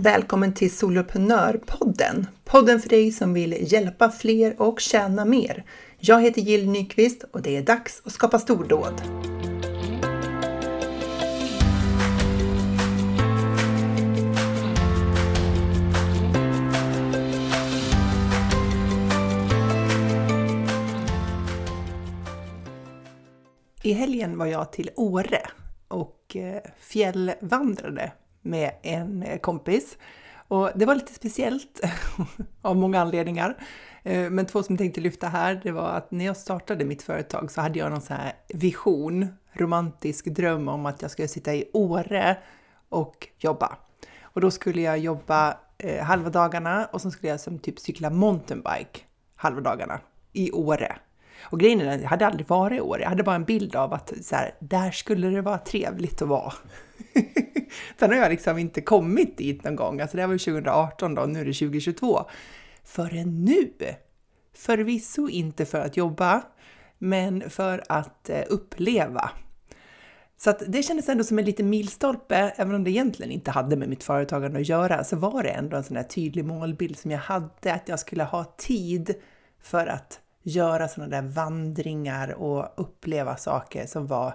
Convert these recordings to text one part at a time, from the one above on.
Välkommen till Soloprenörpodden! Podden för dig som vill hjälpa fler och tjäna mer. Jag heter Jill Nyqvist och det är dags att skapa stordåd. I helgen var jag till Åre och eh, fjällvandrade med en kompis. Och det var lite speciellt av många anledningar. Eh, men två som jag tänkte lyfta här, det var att när jag startade mitt företag så hade jag någon sån här vision, romantisk dröm om att jag skulle sitta i Åre och jobba. Och då skulle jag jobba eh, halva dagarna och så skulle jag som typ cykla mountainbike halva dagarna i Åre. Och grejen är jag hade aldrig varit i Åre, jag hade bara en bild av att så här, där skulle det vara trevligt att vara. Sen har jag liksom inte kommit dit någon gång, alltså det var ju 2018 då, nu är det 2022. Förrän nu! Förvisso inte för att jobba, men för att eh, uppleva. Så att det kändes ändå som en liten milstolpe, även om det egentligen inte hade med mitt företagande att göra, så var det ändå en sån här tydlig målbild som jag hade, att jag skulle ha tid för att göra sådana där vandringar och uppleva saker som var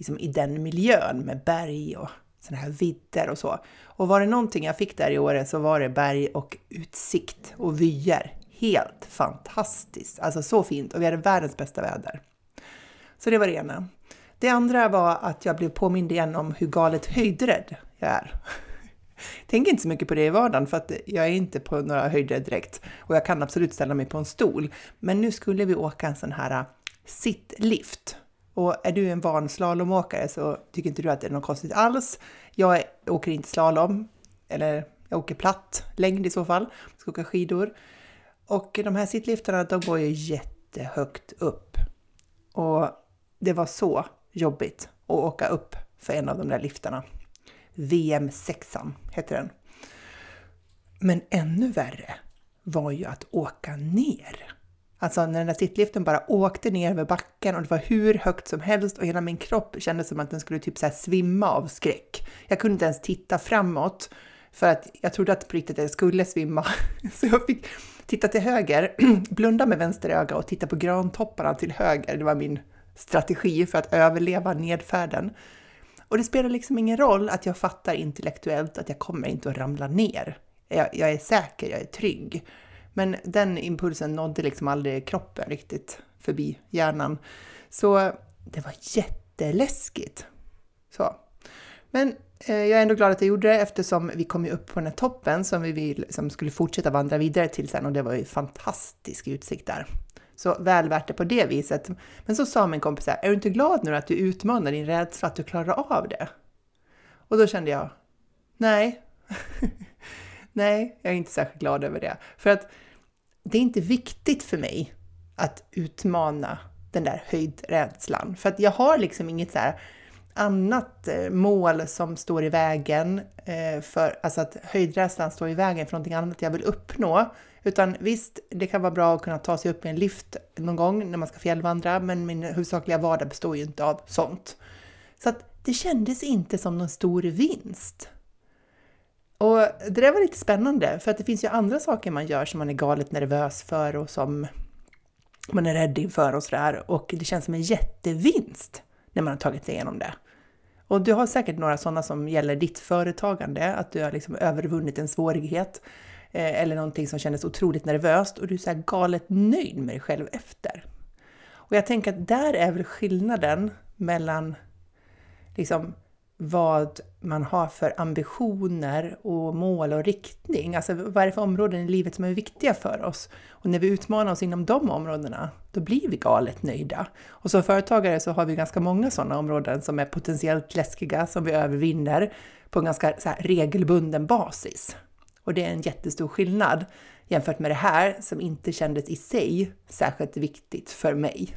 liksom i den miljön med berg och sådana här vidder och så. Och var det någonting jag fick där i Åre så var det berg och utsikt och vyer. Helt fantastiskt! Alltså så fint och vi hade världens bästa väder. Så det var det ena. Det andra var att jag blev påmind igen om hur galet höjdrädd jag är. Tänker inte så mycket på det i vardagen för att jag är inte på några höjder direkt och jag kan absolut ställa mig på en stol. Men nu skulle vi åka en sån här äh, sittlift och är du en van slalomåkare så tycker inte du att det är något konstigt alls. Jag åker inte slalom, eller jag åker platt längd i så fall. Jag ska åka skidor. Och de här sittliftarna, de går ju jättehögt upp. Och det var så jobbigt att åka upp för en av de där liftarna. VM6 heter den. Men ännu värre var ju att åka ner. Alltså när den där sittliften bara åkte ner över backen och det var hur högt som helst och hela min kropp kändes som att den skulle typ så svimma av skräck. Jag kunde inte ens titta framåt för att jag trodde att på riktigt jag skulle svimma. Så jag fick titta till höger, blunda med vänster öga och titta på grantopparna till höger. Det var min strategi för att överleva nedfärden. Och det spelar liksom ingen roll att jag fattar intellektuellt att jag kommer inte att ramla ner. Jag, jag är säker, jag är trygg. Men den impulsen nådde liksom aldrig kroppen riktigt förbi hjärnan. Så det var jätteläskigt. Så. Men eh, jag är ändå glad att jag gjorde det eftersom vi kom ju upp på den här toppen som vi vill, som skulle fortsätta vandra vidare till sen och det var ju fantastisk utsikt där. Så väl värt det på det viset. Men så sa min kompis här, är du inte glad nu att du utmanar din rädsla, att du klarar av det? Och då kände jag, nej. nej, jag är inte särskilt glad över det. För att det är inte viktigt för mig att utmana den där höjdrädslan. För att jag har liksom inget så här annat eh, mål som står i vägen eh, för, alltså att höjdrädslan står i vägen för någonting annat jag vill uppnå. Utan visst, det kan vara bra att kunna ta sig upp i en lift någon gång när man ska fjällvandra, men min huvudsakliga vardag består ju inte av sånt. Så att det kändes inte som någon stor vinst. Och det där var lite spännande, för att det finns ju andra saker man gör som man är galet nervös för och som man är rädd inför och sådär. Och det känns som en jättevinst när man har tagit sig igenom det. Och du har säkert några sådana som gäller ditt företagande, att du har liksom övervunnit en svårighet eh, eller någonting som kändes otroligt nervöst och du är så här galet nöjd med dig själv efter. Och jag tänker att där är väl skillnaden mellan liksom vad man har för ambitioner och mål och riktning. Alltså vad är det för områden i livet som är viktiga för oss? Och när vi utmanar oss inom de områdena, då blir vi galet nöjda. Och som företagare så har vi ganska många sådana områden som är potentiellt läskiga, som vi övervinner på en ganska så regelbunden basis. Och det är en jättestor skillnad jämfört med det här som inte kändes i sig särskilt viktigt för mig.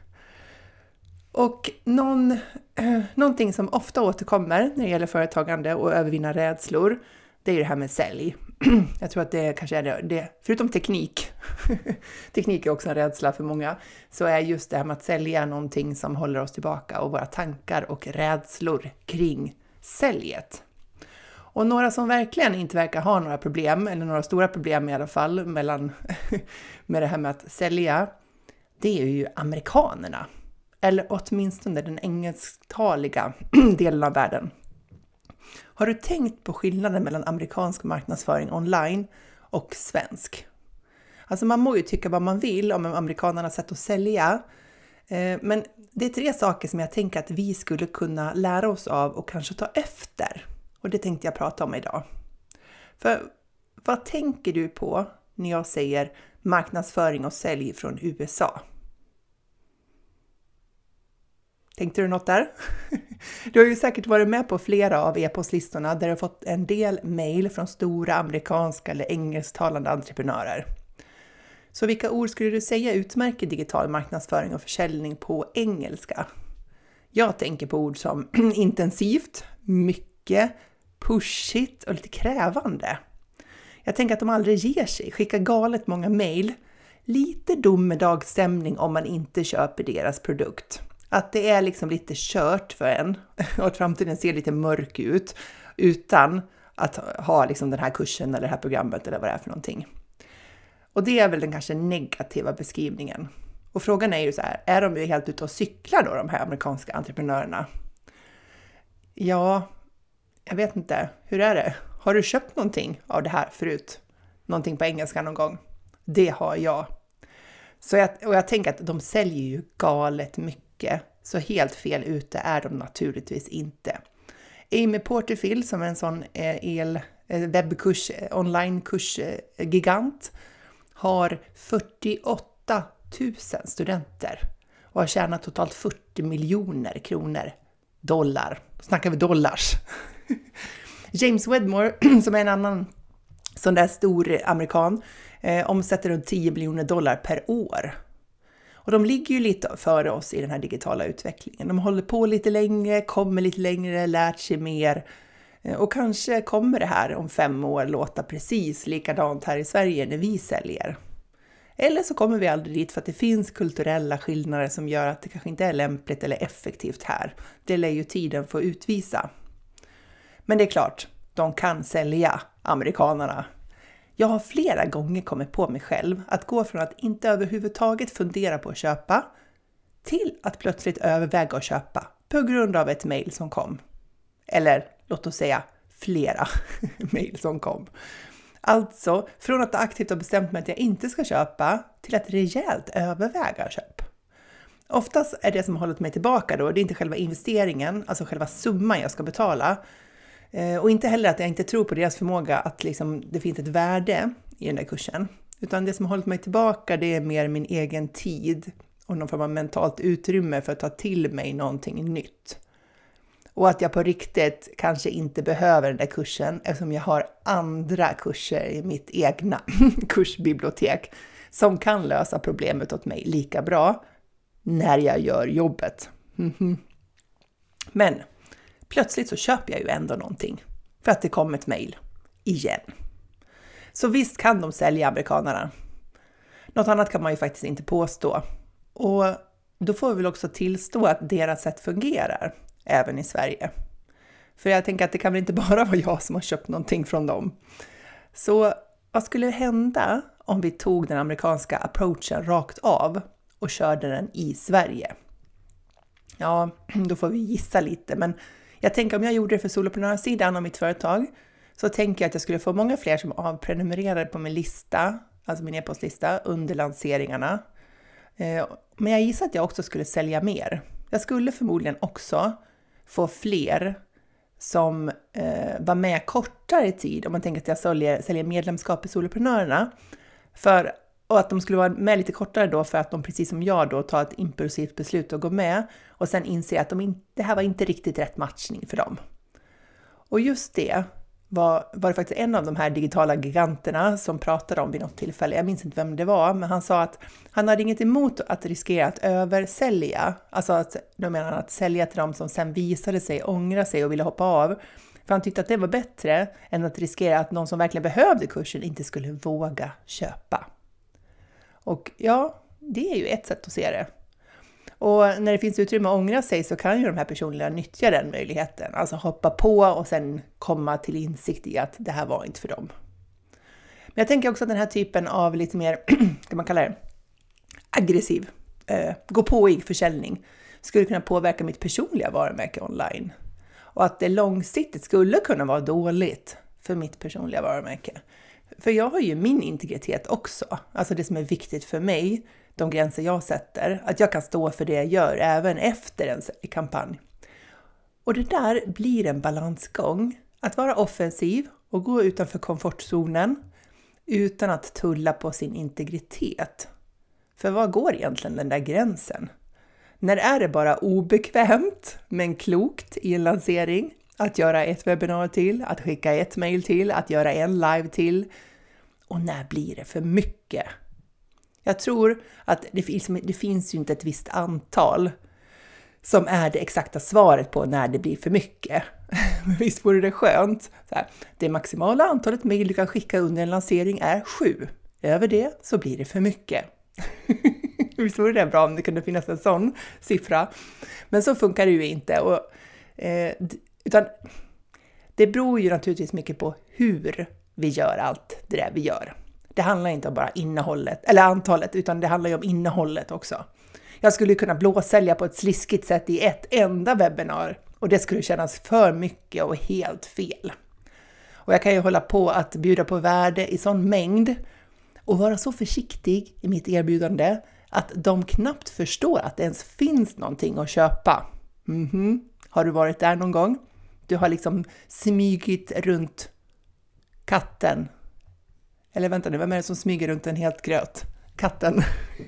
Och någon, eh, någonting som ofta återkommer när det gäller företagande och övervinna rädslor, det är ju det här med sälj. Jag tror att det kanske är det, det förutom teknik, teknik är också en rädsla för många, så är just det här med att sälja någonting som håller oss tillbaka och våra tankar och rädslor kring säljet. Och några som verkligen inte verkar ha några problem, eller några stora problem i alla fall, mellan, med det här med att sälja, det är ju amerikanerna. Eller åtminstone den engelsktaliga delen av världen. Har du tänkt på skillnaden mellan amerikansk marknadsföring online och svensk? Alltså man må ju tycka vad man vill om amerikanernas sätt att sälja, eh, men det är tre saker som jag tänker att vi skulle kunna lära oss av och kanske ta efter. Och det tänkte jag prata om idag. För vad tänker du på när jag säger marknadsföring och sälj från USA? Tänkte du något där? Du har ju säkert varit med på flera av e-postlistorna där du har fått en del mejl från stora amerikanska eller engelsktalande entreprenörer. Så vilka ord skulle du säga utmärker digital marknadsföring och försäljning på engelska? Jag tänker på ord som intensivt, mycket, pushigt och lite krävande. Jag tänker att de aldrig ger sig, skickar galet många mejl, lite domedagsstämning om man inte köper deras produkt. Att det är liksom lite kört för en och att framtiden ser lite mörk ut utan att ha liksom den här kursen eller det här programmet eller vad det är för någonting. Och det är väl den kanske negativa beskrivningen. Och frågan är ju så här, är de ju helt ute och cyklar då, de här amerikanska entreprenörerna? Ja, jag vet inte. Hur är det? Har du köpt någonting av det här förut? Någonting på engelska någon gång? Det har jag. Så jag, och jag tänker att de säljer ju galet mycket, så helt fel ute är de naturligtvis inte. Amy Porterfield som är en sån eh, el, eh, webbkurs, eh, onlinekursgigant har 48 000 studenter och har tjänat totalt 40 miljoner kronor. Dollar. Då snackar vi dollars. James Wedmore, som är en annan sån där stor amerikan, eh, omsätter runt 10 miljoner dollar per år. Och de ligger ju lite före oss i den här digitala utvecklingen. De håller på lite längre, kommer lite längre, lärt sig mer. Eh, och kanske kommer det här om fem år låta precis likadant här i Sverige när vi säljer. Eller så kommer vi aldrig dit för att det finns kulturella skillnader som gör att det kanske inte är lämpligt eller effektivt här. Det lär ju tiden få utvisa. Men det är klart, de kan sälja, amerikanerna. Jag har flera gånger kommit på mig själv att gå från att inte överhuvudtaget fundera på att köpa till att plötsligt överväga att köpa på grund av ett mejl som kom. Eller låt oss säga flera mejl som kom. Alltså, från att aktivt ha bestämt mig att jag inte ska köpa till att rejält överväga köp. Oftast är det som har hållit mig tillbaka då, det är inte själva investeringen, alltså själva summan jag ska betala. Eh, och inte heller att jag inte tror på deras förmåga att liksom, det finns ett värde i den där kursen. Utan det som har hållit mig tillbaka, det är mer min egen tid och någon form av mentalt utrymme för att ta till mig någonting nytt. Och att jag på riktigt kanske inte behöver den där kursen eftersom jag har andra kurser i mitt egna kursbibliotek som kan lösa problemet åt mig lika bra när jag gör jobbet. Mhm. Men plötsligt så köper jag ju ändå någonting för att det kom ett mejl igen. Så visst kan de sälja amerikanerna. Något annat kan man ju faktiskt inte påstå. Och då får vi väl också tillstå att deras sätt fungerar även i Sverige. För jag tänker att det kan väl inte bara vara jag som har köpt någonting från dem. Så vad skulle hända om vi tog den amerikanska approachen rakt av och körde den i Sverige? Ja, då får vi gissa lite, men jag tänker om jag gjorde det för soloprenörssidan av mitt företag så tänker jag att jag skulle få många fler som avprenumererade på min lista, alltså min e-postlista, under lanseringarna. Eh, men jag gissar att jag också skulle sälja mer. Jag skulle förmodligen också få fler som eh, var med kortare tid, om man tänker att jag säljer, säljer medlemskap i Soloprenörerna, för, och att de skulle vara med lite kortare då för att de precis som jag då tar ett impulsivt beslut och går med och sen inser att de in, det här var inte riktigt rätt matchning för dem. Och just det var, var det faktiskt en av de här digitala giganterna som pratade om vid något tillfälle, jag minns inte vem det var, men han sa att han hade inget emot att riskera att översälja, alltså att, då menar han att sälja till dem som sen visade sig ångra sig och ville hoppa av. För han tyckte att det var bättre än att riskera att någon som verkligen behövde kursen inte skulle våga köpa. Och ja, det är ju ett sätt att se det. Och när det finns utrymme att ångra sig så kan ju de här personerna nyttja den möjligheten, alltså hoppa på och sen komma till insikt i att det här var inte för dem. Men jag tänker också att den här typen av lite mer, kan man kalla det, aggressiv, eh, gå påig försäljning skulle kunna påverka mitt personliga varumärke online. Och att det långsiktigt skulle kunna vara dåligt för mitt personliga varumärke. För jag har ju min integritet också, alltså det som är viktigt för mig, de gränser jag sätter, att jag kan stå för det jag gör även efter en kampanj. Och det där blir en balansgång. Att vara offensiv och gå utanför komfortzonen utan att tulla på sin integritet. För var går egentligen den där gränsen? När är det bara obekvämt men klokt i en lansering? Att göra ett webbinarium till, att skicka ett mail till, att göra en live till. Och när blir det för mycket? Jag tror att det finns, det finns ju inte ett visst antal som är det exakta svaret på när det blir för mycket. Men visst vore det skönt? Så här, det maximala antalet mejl du kan skicka under en lansering är sju. Över det så blir det för mycket. visst vore det bra om det kunde finnas en sån siffra? Men så funkar det ju inte. Och, eh, utan det beror ju naturligtvis mycket på hur vi gör allt det där vi gör. Det handlar inte om bara innehållet, eller antalet, utan det handlar ju om innehållet också. Jag skulle kunna blåsälja på ett sliskigt sätt i ett enda webbinar och det skulle kännas för mycket och helt fel. Och jag kan ju hålla på att bjuda på värde i sån mängd och vara så försiktig i mitt erbjudande att de knappt förstår att det ens finns någonting att köpa. Mm -hmm. Har du varit där någon gång? Du har liksom smygit runt katten. Eller vänta nu, vem är det som smyger runt en helt gröt? Katten.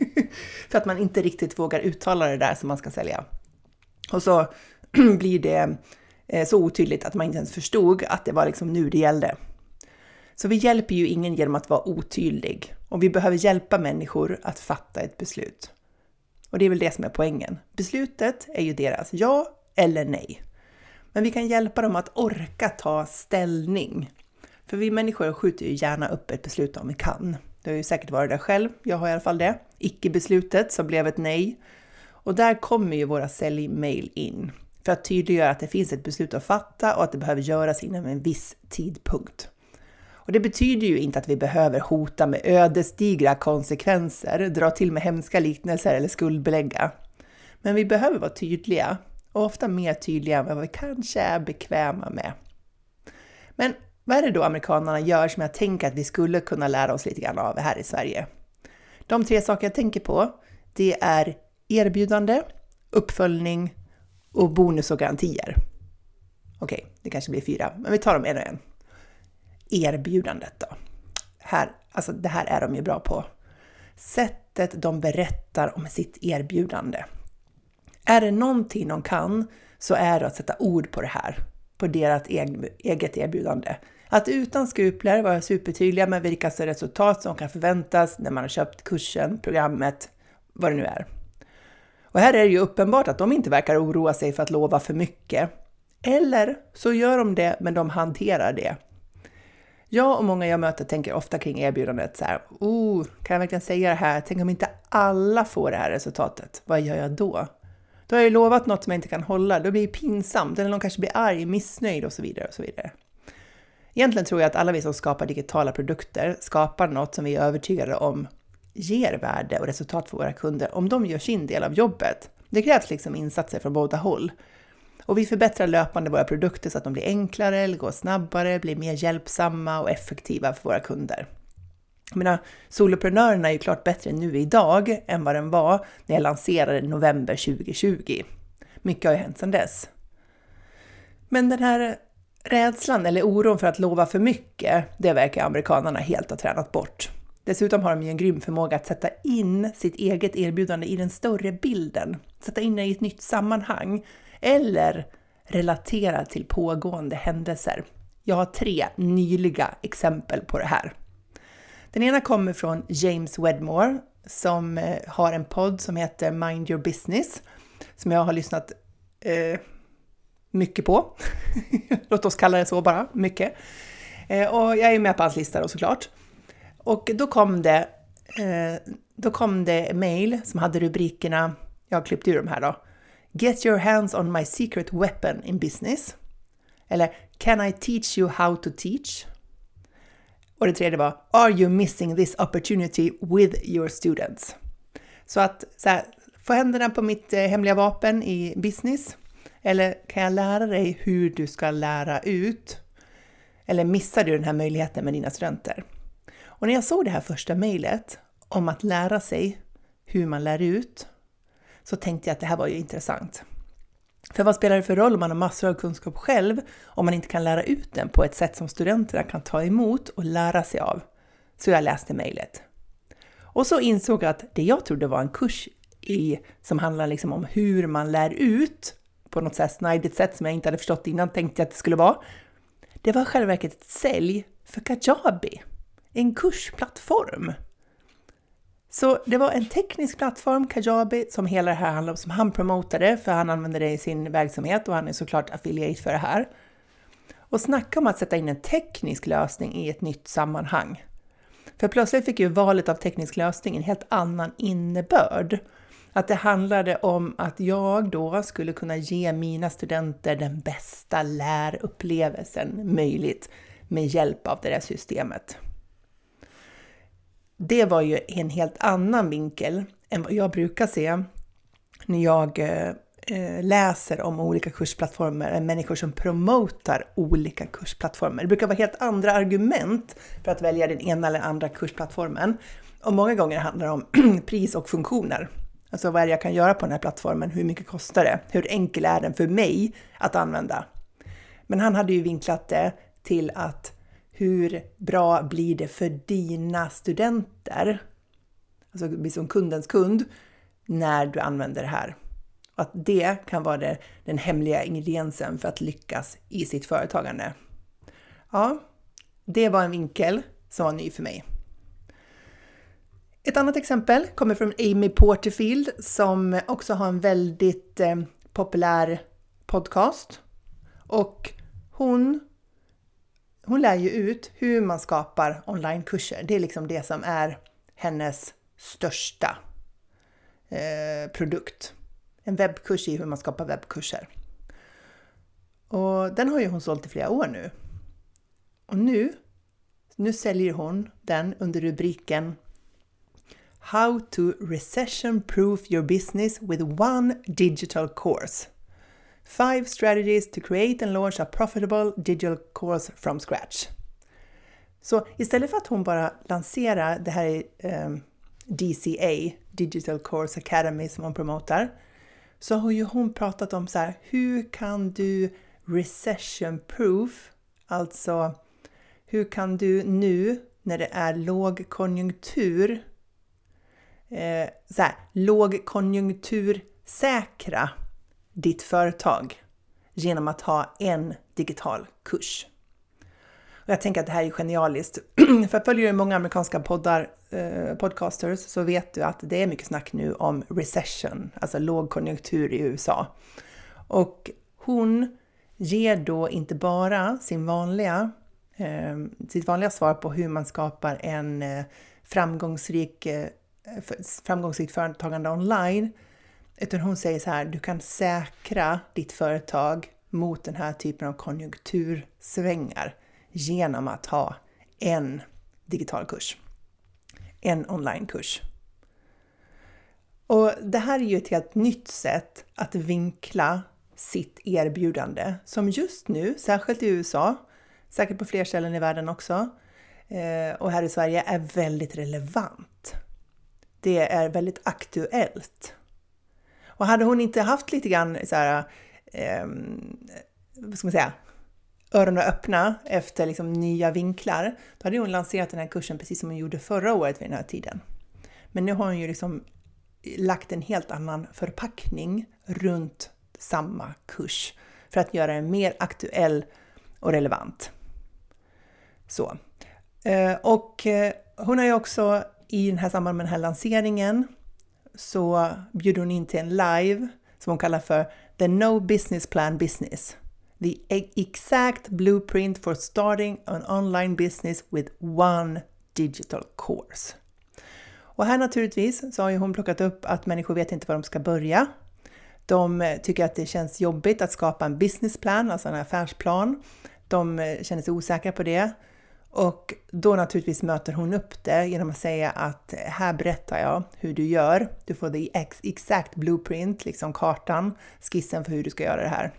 För att man inte riktigt vågar uttala det där som man ska sälja. Och så blir det eh, så otydligt att man inte ens förstod att det var liksom nu det gällde. Så vi hjälper ju ingen genom att vara otydlig och vi behöver hjälpa människor att fatta ett beslut. Och det är väl det som är poängen. Beslutet är ju deras ja eller nej. Men vi kan hjälpa dem att orka ta ställning. För vi människor skjuter ju gärna upp ett beslut om vi kan. Du har ju säkert varit där själv, jag har i alla fall det. Icke-beslutet som blev ett nej. Och där kommer ju våra säljmail in för att tydliggöra att det finns ett beslut att fatta och att det behöver göras inom en viss tidpunkt. Och det betyder ju inte att vi behöver hota med ödesdigra konsekvenser, dra till med hemska liknelser eller skuldbelägga. Men vi behöver vara tydliga och ofta mer tydliga än vad vi kanske är bekväma med. Men vad är det då amerikanerna gör som jag tänker att vi skulle kunna lära oss lite grann av här i Sverige? De tre saker jag tänker på, det är erbjudande, uppföljning och bonus och garantier. Okej, det kanske blir fyra, men vi tar dem en och en. Erbjudandet då. Här, alltså det här är de ju bra på. Sättet de berättar om sitt erbjudande. Är det någonting de kan så är det att sätta ord på det här, på deras eget erbjudande. Att utan skrupler vara supertydliga med vilka resultat som kan förväntas när man har köpt kursen, programmet, vad det nu är. Och här är det ju uppenbart att de inte verkar oroa sig för att lova för mycket. Eller så gör de det, men de hanterar det. Jag och många jag möter tänker ofta kring erbjudandet så här, oh, kan jag verkligen säga det här? Tänk om inte alla får det här resultatet, vad gör jag då? Då har jag ju lovat något som jag inte kan hålla, då blir det pinsamt, eller någon kanske blir arg, missnöjd och så vidare och så vidare. Egentligen tror jag att alla vi som skapar digitala produkter skapar något som vi är övertygade om ger värde och resultat för våra kunder om de gör sin del av jobbet. Det krävs liksom insatser från båda håll. Och vi förbättrar löpande våra produkter så att de blir enklare, eller går snabbare, blir mer hjälpsamma och effektiva för våra kunder. Jag menar, soloprenörerna är ju klart bättre nu idag än vad den var när jag lanserade november 2020. Mycket har ju hänt sedan dess. Men den här rädslan eller oron för att lova för mycket, det verkar amerikanerna helt ha tränat bort. Dessutom har de ju en grym förmåga att sätta in sitt eget erbjudande i den större bilden, sätta in det i ett nytt sammanhang eller relatera till pågående händelser. Jag har tre nyliga exempel på det här. Den ena kommer från James Wedmore som eh, har en podd som heter Mind Your Business som jag har lyssnat eh, mycket på. Låt oss kalla det så bara, mycket. Eh, och jag är med på hans lista då såklart. Och då kom det, eh, då kom det mail som hade rubrikerna Jag har klippt ur de här då. Get your hands on my secret weapon in business. Eller Can I teach you how to teach? Och det tredje var Are you missing this opportunity with your students? Så att så här, få händerna på mitt eh, hemliga vapen i business. Eller kan jag lära dig hur du ska lära ut? Eller missar du den här möjligheten med dina studenter? Och när jag såg det här första mejlet om att lära sig hur man lär ut så tänkte jag att det här var ju intressant. För vad spelar det för roll om man har massor av kunskap själv om man inte kan lära ut den på ett sätt som studenterna kan ta emot och lära sig av? Så jag läste mejlet. Och så insåg jag att det jag trodde var en kurs i, som handlar liksom om hur man lär ut på något sätt snajdigt sätt som jag inte hade förstått innan tänkte jag att det skulle vara. Det var själva verket ett sälj för Kajabi, en kursplattform. Så det var en teknisk plattform, Kajabi, som hela det här handlar om, som han promotade, för han använder det i sin verksamhet och han är såklart affiliate för det här. Och snacka om att sätta in en teknisk lösning i ett nytt sammanhang. För plötsligt fick ju valet av teknisk lösning en helt annan innebörd. Att det handlade om att jag då skulle kunna ge mina studenter den bästa lärupplevelsen möjligt med hjälp av det där systemet. Det var ju en helt annan vinkel än vad jag brukar se när jag eh, läser om olika kursplattformar, människor som promotar olika kursplattformar. Det brukar vara helt andra argument för att välja den ena eller andra kursplattformen. Och många gånger handlar det om pris och funktioner. Alltså vad är det jag kan göra på den här plattformen? Hur mycket kostar det? Hur enkel är den för mig att använda? Men han hade ju vinklat det till att hur bra blir det för dina studenter? Alltså bli som kundens kund när du använder det här. Och att det kan vara det, den hemliga ingrediensen för att lyckas i sitt företagande. Ja, det var en vinkel som var ny för mig. Ett annat exempel kommer från Amy Porterfield som också har en väldigt eh, populär podcast. Och hon, hon lär ju ut hur man skapar onlinekurser. Det är liksom det som är hennes största eh, produkt. En webbkurs i hur man skapar webbkurser. Och den har ju hon sålt i flera år nu. Och nu, nu säljer hon den under rubriken How to recession proof your business with one digital course. Five strategies to create and launch a profitable digital course from scratch. Så istället för att hon bara lanserar det här ehm, um, DCA, Digital Course Academy, som hon promotar, så har ju hon pratat om så här, hur kan du recession proof, alltså hur kan du nu när det är lågkonjunktur eh, så här, lågkonjunktursäkra ditt företag genom att ha en digital kurs. Och jag tänker att det här är genialiskt. För följer du många amerikanska poddar, eh, podcasters, så vet du att det är mycket snack nu om recession, alltså lågkonjunktur i USA. Och hon ger då inte bara sin vanliga, eh, sitt vanliga svar på hur man skapar en eh, framgångsrik eh, framgångsrikt företagande online. Utan hon säger så här, du kan säkra ditt företag mot den här typen av konjunktursvängar genom att ha en digital kurs. En onlinekurs. Och det här är ju ett helt nytt sätt att vinkla sitt erbjudande som just nu, särskilt i USA, säkert på fler ställen i världen också, eh, och här i Sverige är väldigt relevant det är väldigt aktuellt. Och hade hon inte haft lite grann så här, eh, vad ska man säga, öronen öppna efter liksom nya vinklar, då hade hon lanserat den här kursen precis som hon gjorde förra året vid den här tiden. Men nu har hon ju liksom lagt en helt annan förpackning runt samma kurs för att göra den mer aktuell och relevant. Så. Eh, och eh, hon har ju också i den här samband med den här lanseringen så bjuder hon in till en live som hon kallar för The No Business Plan Business. The exact blueprint for starting an online business with one digital course. Och här naturligtvis så har ju hon plockat upp att människor vet inte var de ska börja. De eh, tycker att det känns jobbigt att skapa en businessplan, alltså en affärsplan. De eh, känner sig osäkra på det. Och då naturligtvis möter hon upp det genom att säga att här berättar jag hur du gör. Du får the exact blueprint, liksom kartan, skissen för hur du ska göra det här.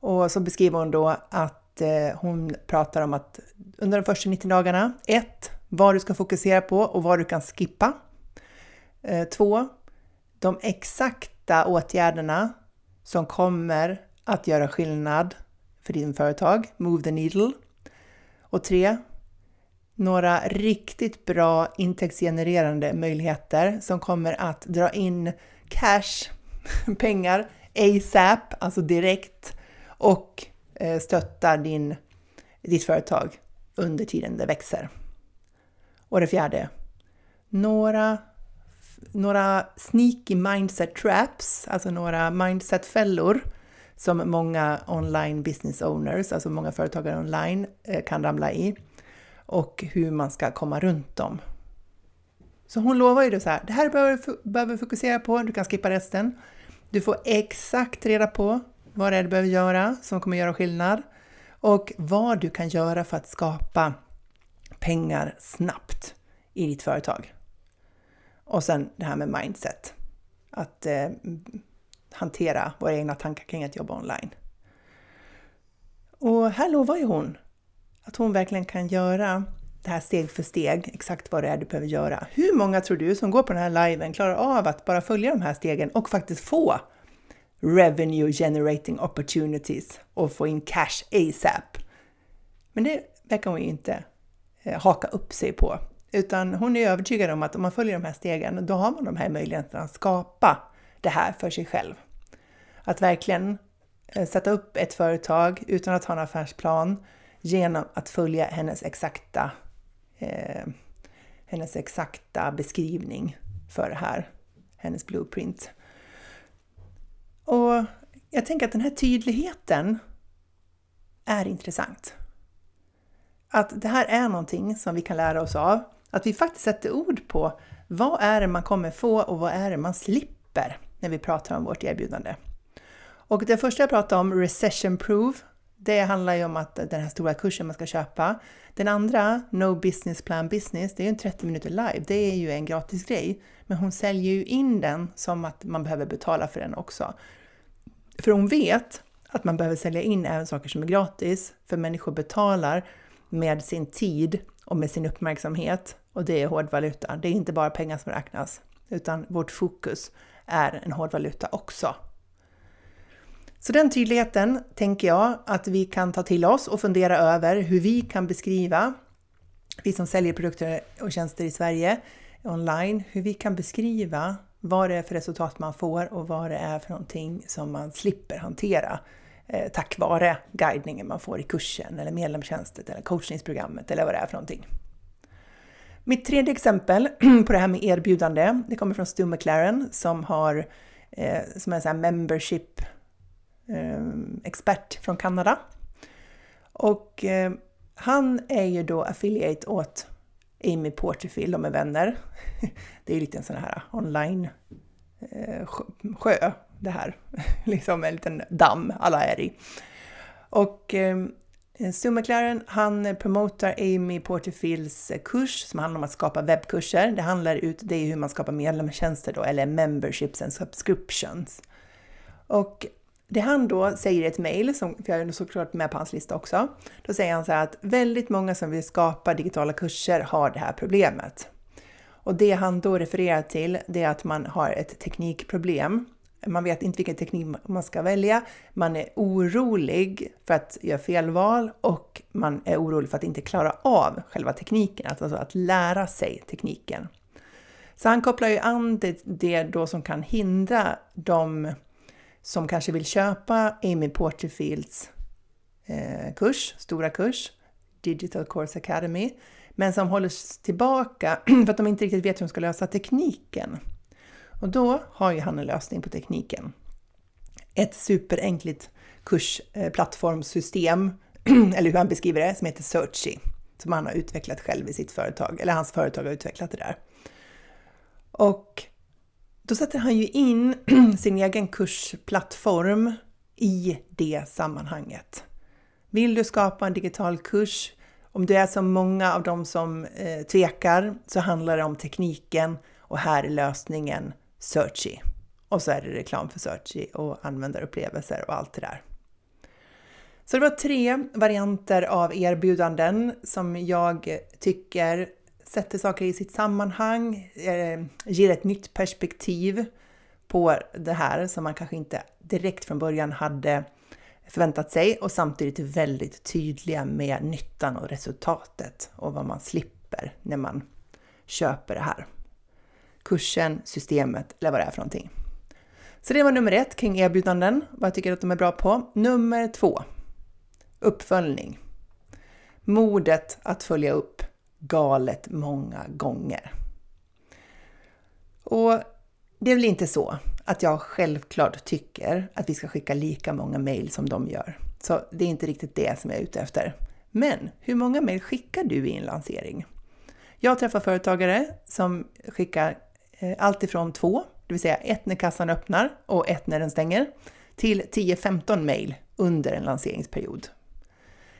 Och så beskriver hon då att eh, hon pratar om att under de första 90 dagarna, 1. Vad du ska fokusera på och vad du kan skippa. Eh, 2. De exakta åtgärderna som kommer att göra skillnad för din företag, move the needle. Och tre, några riktigt bra intäktsgenererande möjligheter som kommer att dra in cash, pengar, ASAP, alltså direkt och eh, stötta din, ditt företag under tiden det växer. Och det fjärde, några, några sneaky mindset traps, alltså några mindset-fällor som många online business owners, alltså många företagare online, eh, kan ramla i och hur man ska komma runt dem. Så hon lovar ju då så här, det här behöver du fokusera på, du kan skippa resten. Du får exakt reda på vad det är du behöver göra som kommer göra skillnad och vad du kan göra för att skapa pengar snabbt i ditt företag. Och sen det här med mindset. Att eh, hantera våra egna tankar kring att jobba online. Och här lovar ju hon att hon verkligen kan göra det här steg för steg, exakt vad det är du behöver göra. Hur många tror du som går på den här liven klarar av att bara följa de här stegen och faktiskt få revenue generating opportunities och få in cash ASAP? Men det verkar hon ju inte eh, haka upp sig på, utan hon är övertygad om att om man följer de här stegen, då har man de här möjligheterna att skapa det här för sig själv. Att verkligen eh, sätta upp ett företag utan att ha en affärsplan genom att följa hennes exakta, eh, hennes exakta beskrivning för det här, hennes blueprint. Och jag tänker att den här tydligheten är intressant. Att det här är någonting som vi kan lära oss av. Att vi faktiskt sätter ord på vad är det man kommer få och vad är det man slipper när vi pratar om vårt erbjudande. Och det första jag pratade om, Recession Proof, det handlar ju om att den här stora kursen man ska köpa. Den andra, No Business Plan Business, det är ju en 30 minuter live. Det är ju en gratis grej. Men hon säljer ju in den som att man behöver betala för den också. För hon vet att man behöver sälja in även saker som är gratis, för människor betalar med sin tid och med sin uppmärksamhet. Och det är hårdvaluta. Det är inte bara pengar som räknas, utan vårt fokus är en hårdvaluta också. Så den tydligheten tänker jag att vi kan ta till oss och fundera över hur vi kan beskriva, vi som säljer produkter och tjänster i Sverige online, hur vi kan beskriva vad det är för resultat man får och vad det är för någonting som man slipper hantera eh, tack vare guidningen man får i kursen eller medlemstjänsten eller coachningsprogrammet eller vad det är för någonting. Mitt tredje exempel på det här med erbjudande, det kommer från Stu McLaren som har eh, som är en sån här membership Eh, expert från Kanada. Och eh, han är ju då affiliate åt Amy Porterfield, de är vänner. Det är ju lite en sån här online eh, sjö det här, liksom en liten damm alla är i. Och Stu McLaren, han promotar Amy Porterfields kurs som handlar om att skapa webbkurser. Det handlar ut, det är hur man skapar medlemstjänster då, eller memberships and subscriptions. Och det han då säger i ett mejl, för jag är såklart med på hans lista också, då säger han så här att väldigt många som vill skapa digitala kurser har det här problemet. Och det han då refererar till, det är att man har ett teknikproblem. Man vet inte vilken teknik man ska välja, man är orolig för att göra fel val och man är orolig för att inte klara av själva tekniken, alltså, alltså att lära sig tekniken. Så han kopplar ju an det, det då som kan hindra de som kanske vill köpa Amy Porterfields eh, kurs, stora kurs, Digital Course Academy, men som hålls tillbaka för att de inte riktigt vet hur de ska lösa tekniken. Och då har ju han en lösning på tekniken. Ett superenkelt kursplattformssystem, eh, eller hur han beskriver det, som heter Searchy, som han har utvecklat själv i sitt företag, eller hans företag har utvecklat det där. Och då sätter han ju in sin egen kursplattform i det sammanhanget. Vill du skapa en digital kurs? Om du är som många av de som eh, tvekar så handlar det om tekniken och här är lösningen Searchy. Och så är det reklam för Searchy och användarupplevelser och allt det där. Så det var tre varianter av erbjudanden som jag tycker sätter saker i sitt sammanhang, eh, ger ett nytt perspektiv på det här som man kanske inte direkt från början hade förväntat sig och samtidigt är väldigt tydliga med nyttan och resultatet och vad man slipper när man köper det här. Kursen, systemet eller vad det är för någonting. Så det var nummer ett kring erbjudanden, vad jag tycker att de är bra på. Nummer två, uppföljning. Modet att följa upp galet många gånger. Och det är väl inte så att jag självklart tycker att vi ska skicka lika många mejl som de gör. Så det är inte riktigt det som jag är ute efter. Men hur många mejl skickar du i en lansering? Jag träffar företagare som skickar eh, allt ifrån två, det vill säga ett när kassan öppnar och ett när den stänger, till 10-15 mejl under en lanseringsperiod.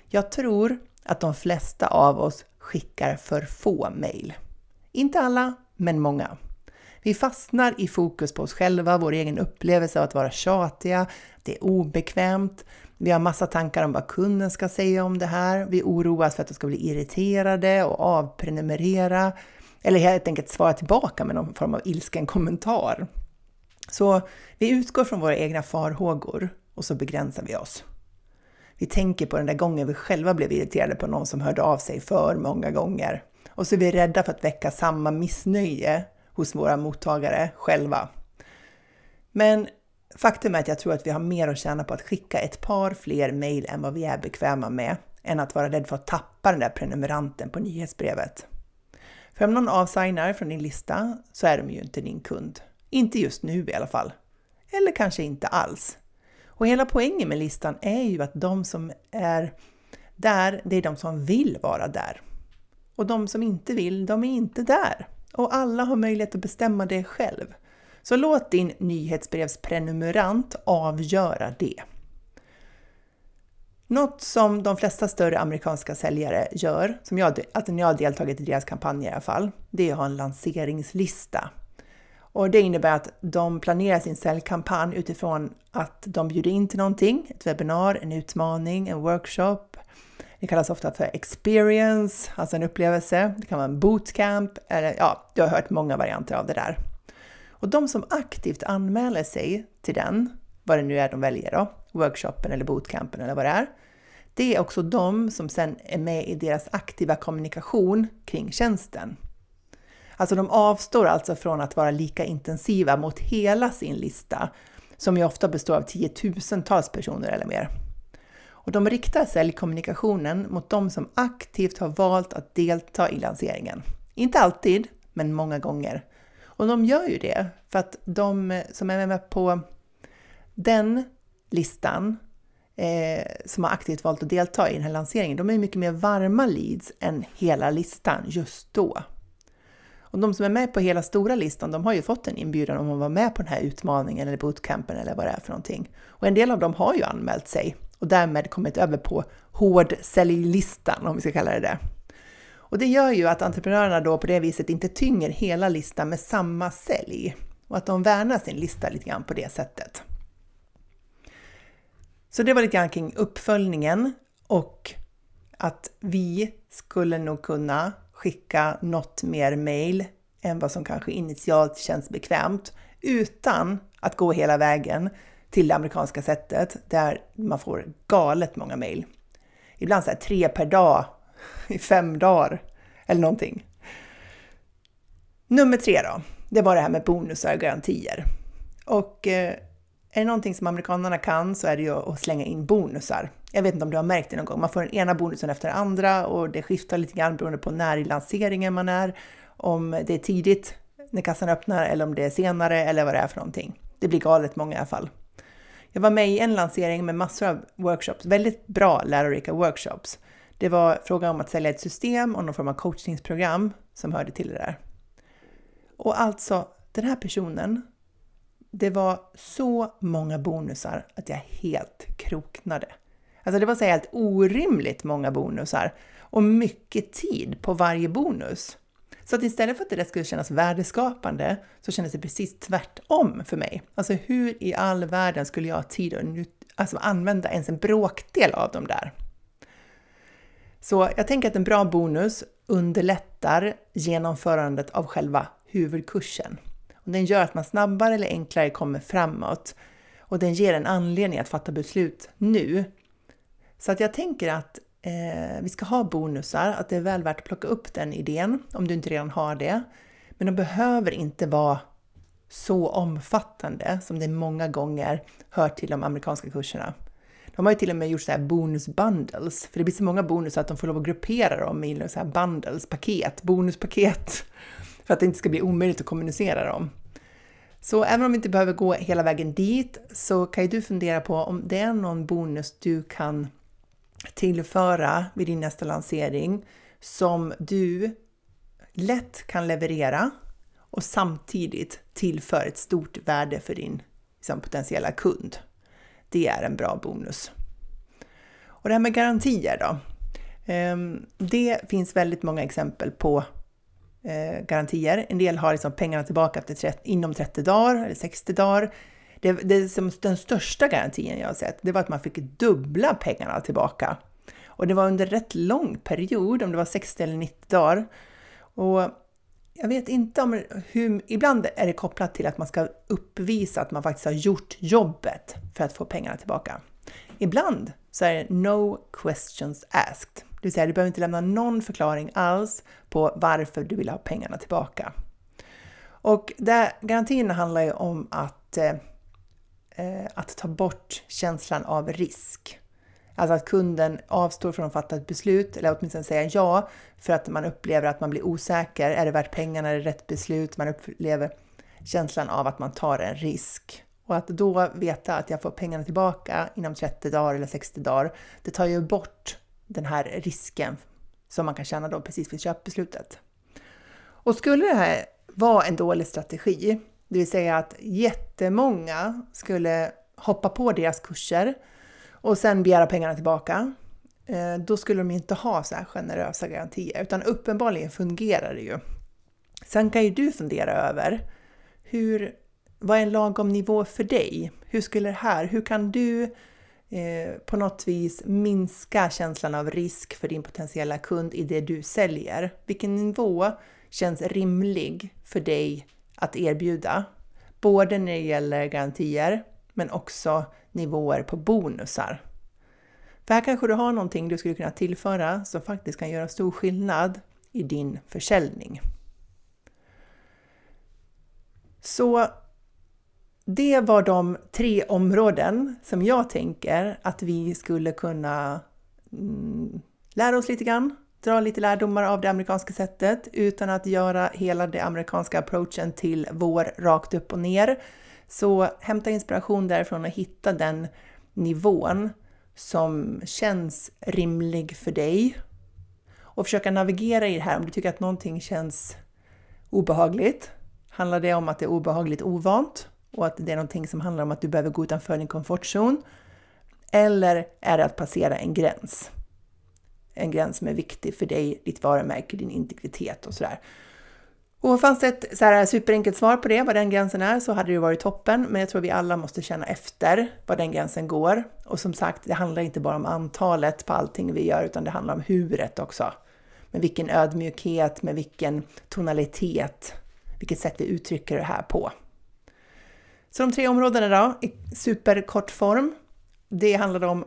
Jag tror att de flesta av oss skickar för få mejl. Inte alla, men många. Vi fastnar i fokus på oss själva, vår egen upplevelse av att vara tjatiga, det är obekvämt, vi har massa tankar om vad kunden ska säga om det här, vi oroas för att de ska bli irriterade och avprenumerera, eller helt enkelt svara tillbaka med någon form av ilsken kommentar. Så vi utgår från våra egna farhågor och så begränsar vi oss. Vi tänker på den där gången vi själva blev irriterade på någon som hörde av sig för många gånger. Och så är vi rädda för att väcka samma missnöje hos våra mottagare själva. Men faktum är att jag tror att vi har mer att tjäna på att skicka ett par fler mejl än vad vi är bekväma med, än att vara rädd för att tappa den där prenumeranten på nyhetsbrevet. För om någon avsignar från din lista så är de ju inte din kund. Inte just nu i alla fall. Eller kanske inte alls. Och hela poängen med listan är ju att de som är där, det är de som vill vara där. Och de som inte vill, de är inte där. Och alla har möjlighet att bestämma det själv. Så låt din nyhetsbrevsprenumerant avgöra det. Något som de flesta större amerikanska säljare gör, som jag, alltså när jag har deltagit i deras kampanjer i alla fall, det är att ha en lanseringslista. Och det innebär att de planerar sin säljkampanj utifrån att de bjuder in till någonting, ett webbinar, en utmaning, en workshop. Det kallas ofta för experience, alltså en upplevelse. Det kan vara en bootcamp, eller ja, du har hört många varianter av det där. Och de som aktivt anmäler sig till den, vad det nu är de väljer då, workshopen eller bootcampen eller vad det är, det är också de som sen är med i deras aktiva kommunikation kring tjänsten. Alltså de avstår alltså från att vara lika intensiva mot hela sin lista, som ju ofta består av tiotusentals personer eller mer. Och de riktar säljkommunikationen mot de som aktivt har valt att delta i lanseringen. Inte alltid, men många gånger. Och de gör ju det för att de som är med på den listan eh, som har aktivt valt att delta i den här lanseringen, de är mycket mer varma leads än hela listan just då. Och de som är med på hela stora listan, de har ju fått en inbjudan om att vara med på den här utmaningen eller bootcampen eller vad det är för någonting. Och en del av dem har ju anmält sig och därmed kommit över på hård säljlistan, om vi ska kalla det det. Och det gör ju att entreprenörerna då på det viset inte tynger hela listan med samma sälj och att de värnar sin lista lite grann på det sättet. Så det var lite grann kring uppföljningen och att vi skulle nog kunna skicka något mer mail än vad som kanske initialt känns bekvämt utan att gå hela vägen till det amerikanska sättet där man får galet många mail. Ibland så här tre per dag i fem dagar eller någonting. Nummer tre då, det var det här med bonusar och garantier. Och eh, är det någonting som amerikanerna kan så är det ju att slänga in bonusar. Jag vet inte om du har märkt det någon gång. Man får den ena bonusen efter den andra och det skiftar lite grann beroende på när i lanseringen man är. Om det är tidigt när kassan öppnar eller om det är senare eller vad det är för någonting. Det blir galet många i alla fall. Jag var med i en lansering med massor av workshops, väldigt bra lärorika workshops. Det var fråga om att sälja ett system och någon form av coachningsprogram som hörde till det där. Och alltså, den här personen, det var så många bonusar att jag helt kroknade. Alltså det var så helt orimligt många bonusar och mycket tid på varje bonus. Så att istället för att det skulle kännas värdeskapande så kändes det precis tvärtom för mig. Alltså hur i all världen skulle jag ha tid att alltså använda ens en bråkdel av dem där? Så jag tänker att en bra bonus underlättar genomförandet av själva huvudkursen. Den gör att man snabbare eller enklare kommer framåt och den ger en anledning att fatta beslut nu. Så att jag tänker att eh, vi ska ha bonusar, att det är väl värt att plocka upp den idén om du inte redan har det. Men de behöver inte vara så omfattande som det många gånger hör till de amerikanska kurserna. De har ju till och med gjort så här bonus bundles, för det blir så många bonusar att de får lov att gruppera dem i så här bundles, paket, bonuspaket, för att det inte ska bli omöjligt att kommunicera dem. Så även om vi inte behöver gå hela vägen dit så kan ju du fundera på om det är någon bonus du kan tillföra vid din nästa lansering som du lätt kan leverera och samtidigt tillför ett stort värde för din liksom, potentiella kund. Det är en bra bonus. Och det här med garantier då? Ehm, det finns väldigt många exempel på eh, garantier. En del har liksom pengarna tillbaka efter 30, inom 30 dagar eller 60 dagar. Det, det som den största garantin jag har sett, det var att man fick dubbla pengarna tillbaka. Och det var under rätt lång period, om det var 60 eller 90 dagar. Och jag vet inte om hur, ibland är det kopplat till att man ska uppvisa att man faktiskt har gjort jobbet för att få pengarna tillbaka. Ibland så är det no questions asked, det vill säga du behöver inte lämna någon förklaring alls på varför du vill ha pengarna tillbaka. Och där, garantin handlar ju om att, eh, eh, att ta bort känslan av risk. Alltså att kunden avstår från att fatta ett beslut, eller åtminstone säga ja, för att man upplever att man blir osäker. Är det värt pengarna? Är det rätt beslut? Man upplever känslan av att man tar en risk. Och att då veta att jag får pengarna tillbaka inom 30 dagar eller 60 dagar, det tar ju bort den här risken som man kan känna då precis vid köpbeslutet. Och skulle det här vara en dålig strategi, det vill säga att jättemånga skulle hoppa på deras kurser och sen begära pengarna tillbaka, eh, då skulle de inte ha så här generösa garantier, utan uppenbarligen fungerar det ju. Sen kan ju du fundera över hur, vad är en lagom nivå för dig? Hur skulle det här, hur kan du eh, på något vis minska känslan av risk för din potentiella kund i det du säljer? Vilken nivå känns rimlig för dig att erbjuda? Både när det gäller garantier, men också nivåer på bonusar. För här kanske du har någonting du skulle kunna tillföra som faktiskt kan göra stor skillnad i din försäljning. Så det var de tre områden som jag tänker att vi skulle kunna mm, lära oss lite grann, dra lite lärdomar av det amerikanska sättet utan att göra hela den amerikanska approachen till vår rakt upp och ner så hämta inspiration därifrån och hitta den nivån som känns rimlig för dig. Och försöka navigera i det här om du tycker att någonting känns obehagligt. Handlar det om att det är obehagligt ovant och att det är någonting som handlar om att du behöver gå utanför din komfortzon? Eller är det att passera en gräns? En gräns som är viktig för dig, ditt varumärke, din integritet och sådär. Och fanns det ett så här superenkelt svar på det, vad den gränsen är, så hade det varit toppen. Men jag tror vi alla måste känna efter var den gränsen går. Och som sagt, det handlar inte bara om antalet på allting vi gör, utan det handlar om huret också. Med vilken ödmjukhet, med vilken tonalitet, vilket sätt vi uttrycker det här på. Så de tre områdena då, i superkort form. Det handlade om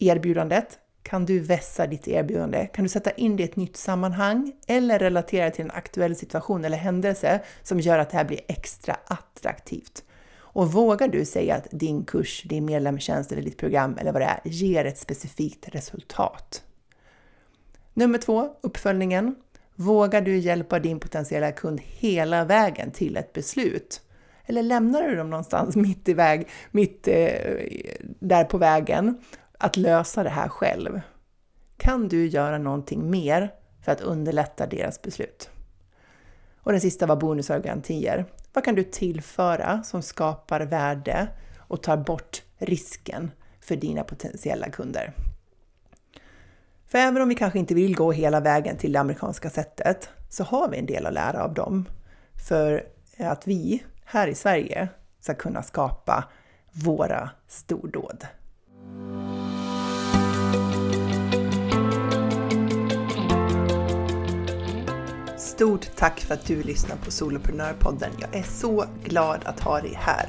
erbjudandet, kan du vässa ditt erbjudande? Kan du sätta in det i ett nytt sammanhang eller relatera till en aktuell situation eller händelse som gör att det här blir extra attraktivt? Och vågar du säga att din kurs, din medlemstjänst eller ditt program eller vad det är ger ett specifikt resultat? Nummer två, uppföljningen. Vågar du hjälpa din potentiella kund hela vägen till ett beslut? Eller lämnar du dem någonstans mitt i väg, mitt eh, där på vägen att lösa det här själv? Kan du göra någonting mer för att underlätta deras beslut? Och den sista var bonusar och garantier. Vad kan du tillföra som skapar värde och tar bort risken för dina potentiella kunder? För även om vi kanske inte vill gå hela vägen till det amerikanska sättet så har vi en del att lära av dem. För att vi här i Sverige ska kunna skapa våra stordåd. Stort tack för att du lyssnar på Soloprenörpodden. Jag är så glad att ha dig här.